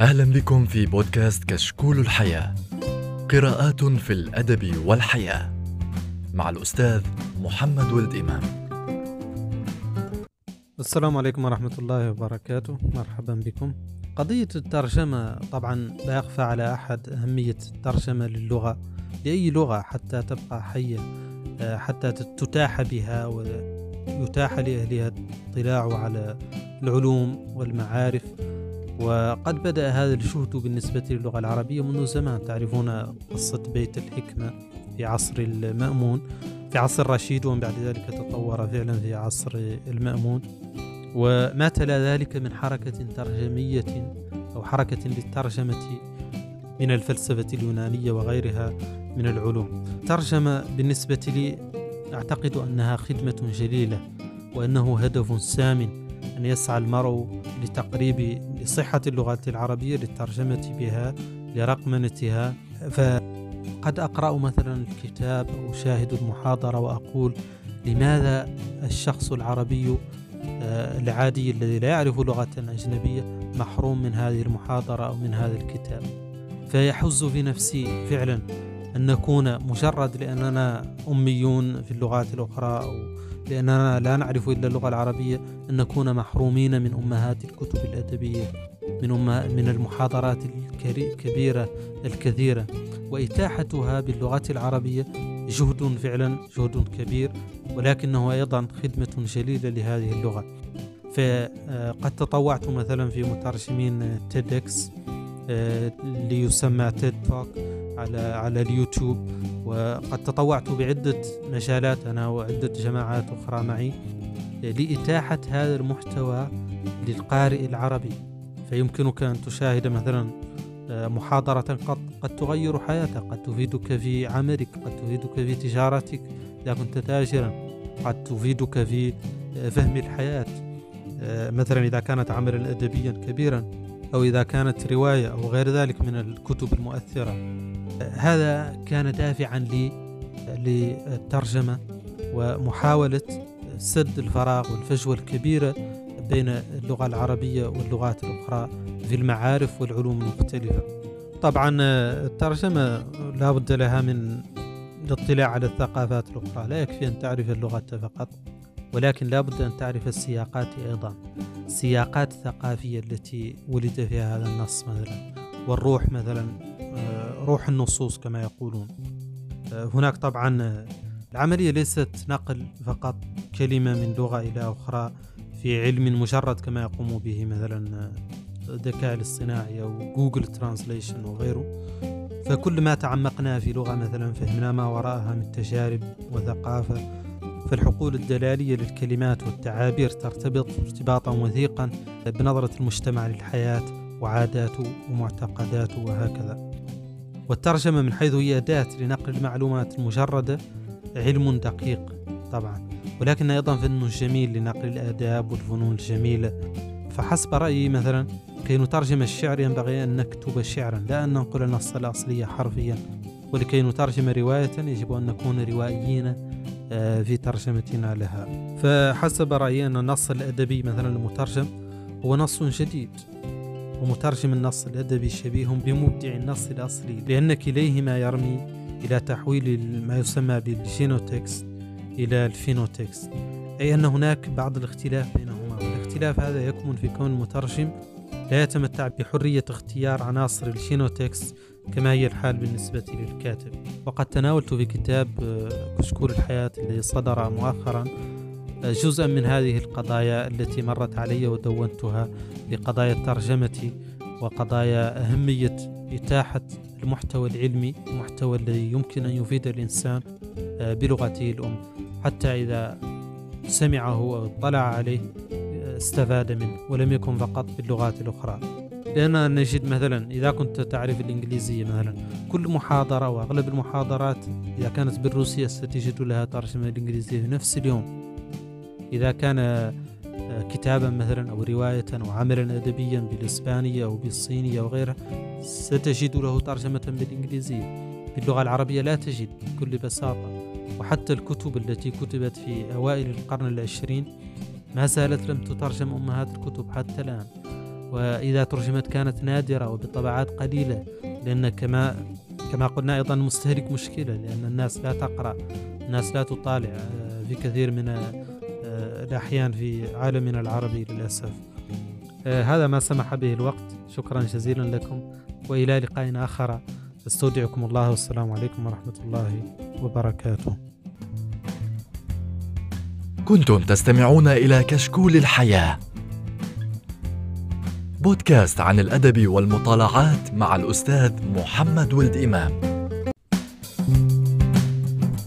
أهلا بكم في بودكاست كشكول الحياة. قراءات في الأدب والحياة مع الأستاذ محمد ولد إمام. السلام عليكم ورحمة الله وبركاته. مرحبا بكم. قضية الترجمة طبعا لا يخفى على أحد أهمية الترجمة للغة لأي لغة حتى تبقى حية آه، حتى تتاح بها ويتاح لأهلها الاطلاع على العلوم والمعارف. وقد بدأ هذا الجهد بالنسبة للغة العربية منذ زمان. تعرفون قصة بيت الحكمة في عصر المأمون في عصر الرشيد ومن بعد ذلك تطور فعلا في عصر المأمون. وما تلا ذلك من حركة ترجمية أو حركة للترجمة من الفلسفة اليونانية وغيرها من العلوم. ترجمة بالنسبة لي أعتقد أنها خدمة جليلة وأنه هدف سامٍ أن يسعى المرء لتقريب لصحة اللغة العربية للترجمة بها لرقمنتها فقد أقرأ مثلا الكتاب أو أشاهد المحاضرة وأقول لماذا الشخص العربي آه، العادي الذي لا يعرف لغة أجنبية محروم من هذه المحاضرة أو من هذا الكتاب. فيحز في نفسي فعلا. أن نكون مجرد لأننا أميون في اللغات الأخرى أو لأننا لا نعرف إلا اللغة العربية أن نكون محرومين من أمهات الكتب الأدبية من, من المحاضرات الكبيرة الكثيرة. وإتاحتها باللغة العربية جهد فعلا جهد كبير ولكنه أيضا خدمة جليلة لهذه اللغة. فقد تطوعت مثلا في مترجمين تيدكس آه، ليسمى تيد توك. على على اليوتيوب وقد تطوعت بعدة مجالات أنا وعدة جماعات أخرى معي لإتاحة هذا المحتوى للقارئ العربي. فيمكنك أن تشاهد مثلا آه، محاضرة قد, قد تغير حياتك قد تفيدك في عملك قد تفيدك في تجارتك إذا كنت تاجرا قد تفيدك في آه، فهم الحياة. آه، مثلا إذا كانت عملا أدبيا كبيرا أو إذا كانت رواية أو غير ذلك من الكتب المؤثرة. هذا كان دافعا لي للترجمة ومحاولة سد الفراغ والفجوة الكبيرة بين اللغة العربية واللغات الأخرى في المعارف والعلوم المختلفة. طبعا الترجمة لا بد لها من الاطلاع على الثقافات الأخرى. لا يكفي أن تعرف اللغة فقط ولكن لا بد أن تعرف السياقات أيضا. السياقات الثقافية التي ولد فيها هذا النص مثلا والروح مثلا. روح النصوص كما يقولون. آه، هناك طبعا العملية ليست نقل فقط كلمة من لغة إلى أخرى في علم مجرد كما يقوم به مثلا الذكاء الاصطناعي أو Google Translation وغيره. فكل ما تعمقنا في لغة مثلا فهمنا ما وراءها من تجارب وثقافة. فالحقول الدلالية للكلمات والتعابير ترتبط ارتباطا وثيقا بنظرة المجتمع للحياة وعاداته ومعتقداته وهكذا. والترجمة من حيث هي أداة لنقل المعلومات المجردة علم دقيق طبعا. ولكن أيضا فن جميل لنقل الآداب والفنون الجميلة. فحسب رأيي مثلا كي نترجم الشعر ينبغي أن نكتب شعرا لا أن ننقل النص الأصلي حرفيا. ولكي نترجم رواية يجب أن نكون روائيين آه، في ترجمتنا لها. فحسب رأيي أن النص الأدبي مثلا المترجم هو نص جديد. ومترجم النص الأدبي شبيه بمبدع النص الأصلي لأن كليهما يرمي إلى تحويل ما يسمى بال genotext إلى ال phenotext أي أن هناك بعض الاختلاف بينهما. والاختلاف هذا يكمن في كون المترجم لا يتمتع بحرية اختيار عناصر ال genotext كما هي الحال بالنسبة للكاتب. وقد تناولت في كتاب آه، كشكول الحياة الذي صدر مؤخرا جزءا من هذه القضايا التي مرت علي ودونتها لقضايا الترجمة وقضايا أهمية إتاحة المحتوى العلمي المحتوى الذي يمكن أن يفيد الإنسان آه، بلغته الأم. حتى إذا سمعه أو اطلع عليه استفاد منه ولم يكن فقط باللغات الأخرى. لأننا نجد مثلا إذا كنت تعرف الإنجليزية مثلا كل محاضرة وأغلب المحاضرات إذا كانت بالروسية ستجد لها ترجمة الإنجليزية في نفس اليوم. إذا كان آه، كتابا مثلا أو رواية أو عملا أدبيا بالإسبانية أو بالصينية أو غيرها ستجد له ترجمة بالإنجليزية. باللغة العربية لا تجد بكل بساطة. وحتى الكتب التي كتبت في أوائل القرن العشرين ما زالت لم تترجم أمهات الكتب حتى الآن. وإذا ترجمت كانت نادرة وبطبعات قليلة لأن كما كما قلنا أيضا مستهلك مشكلة لأن الناس لا تقرأ الناس لا تطالع آه، في كثير من آه، الأحيان في عالمنا العربي للأسف. آه، هذا ما سمح به الوقت. شكرا جزيلا لكم وإلى لقاء آخر. استودعكم الله والسلام عليكم ورحمة الله وبركاته. كنتم تستمعون إلى كشكول الحياة بودكاست عن الأدب والمطالعات مع الأستاذ محمد ولد إمام.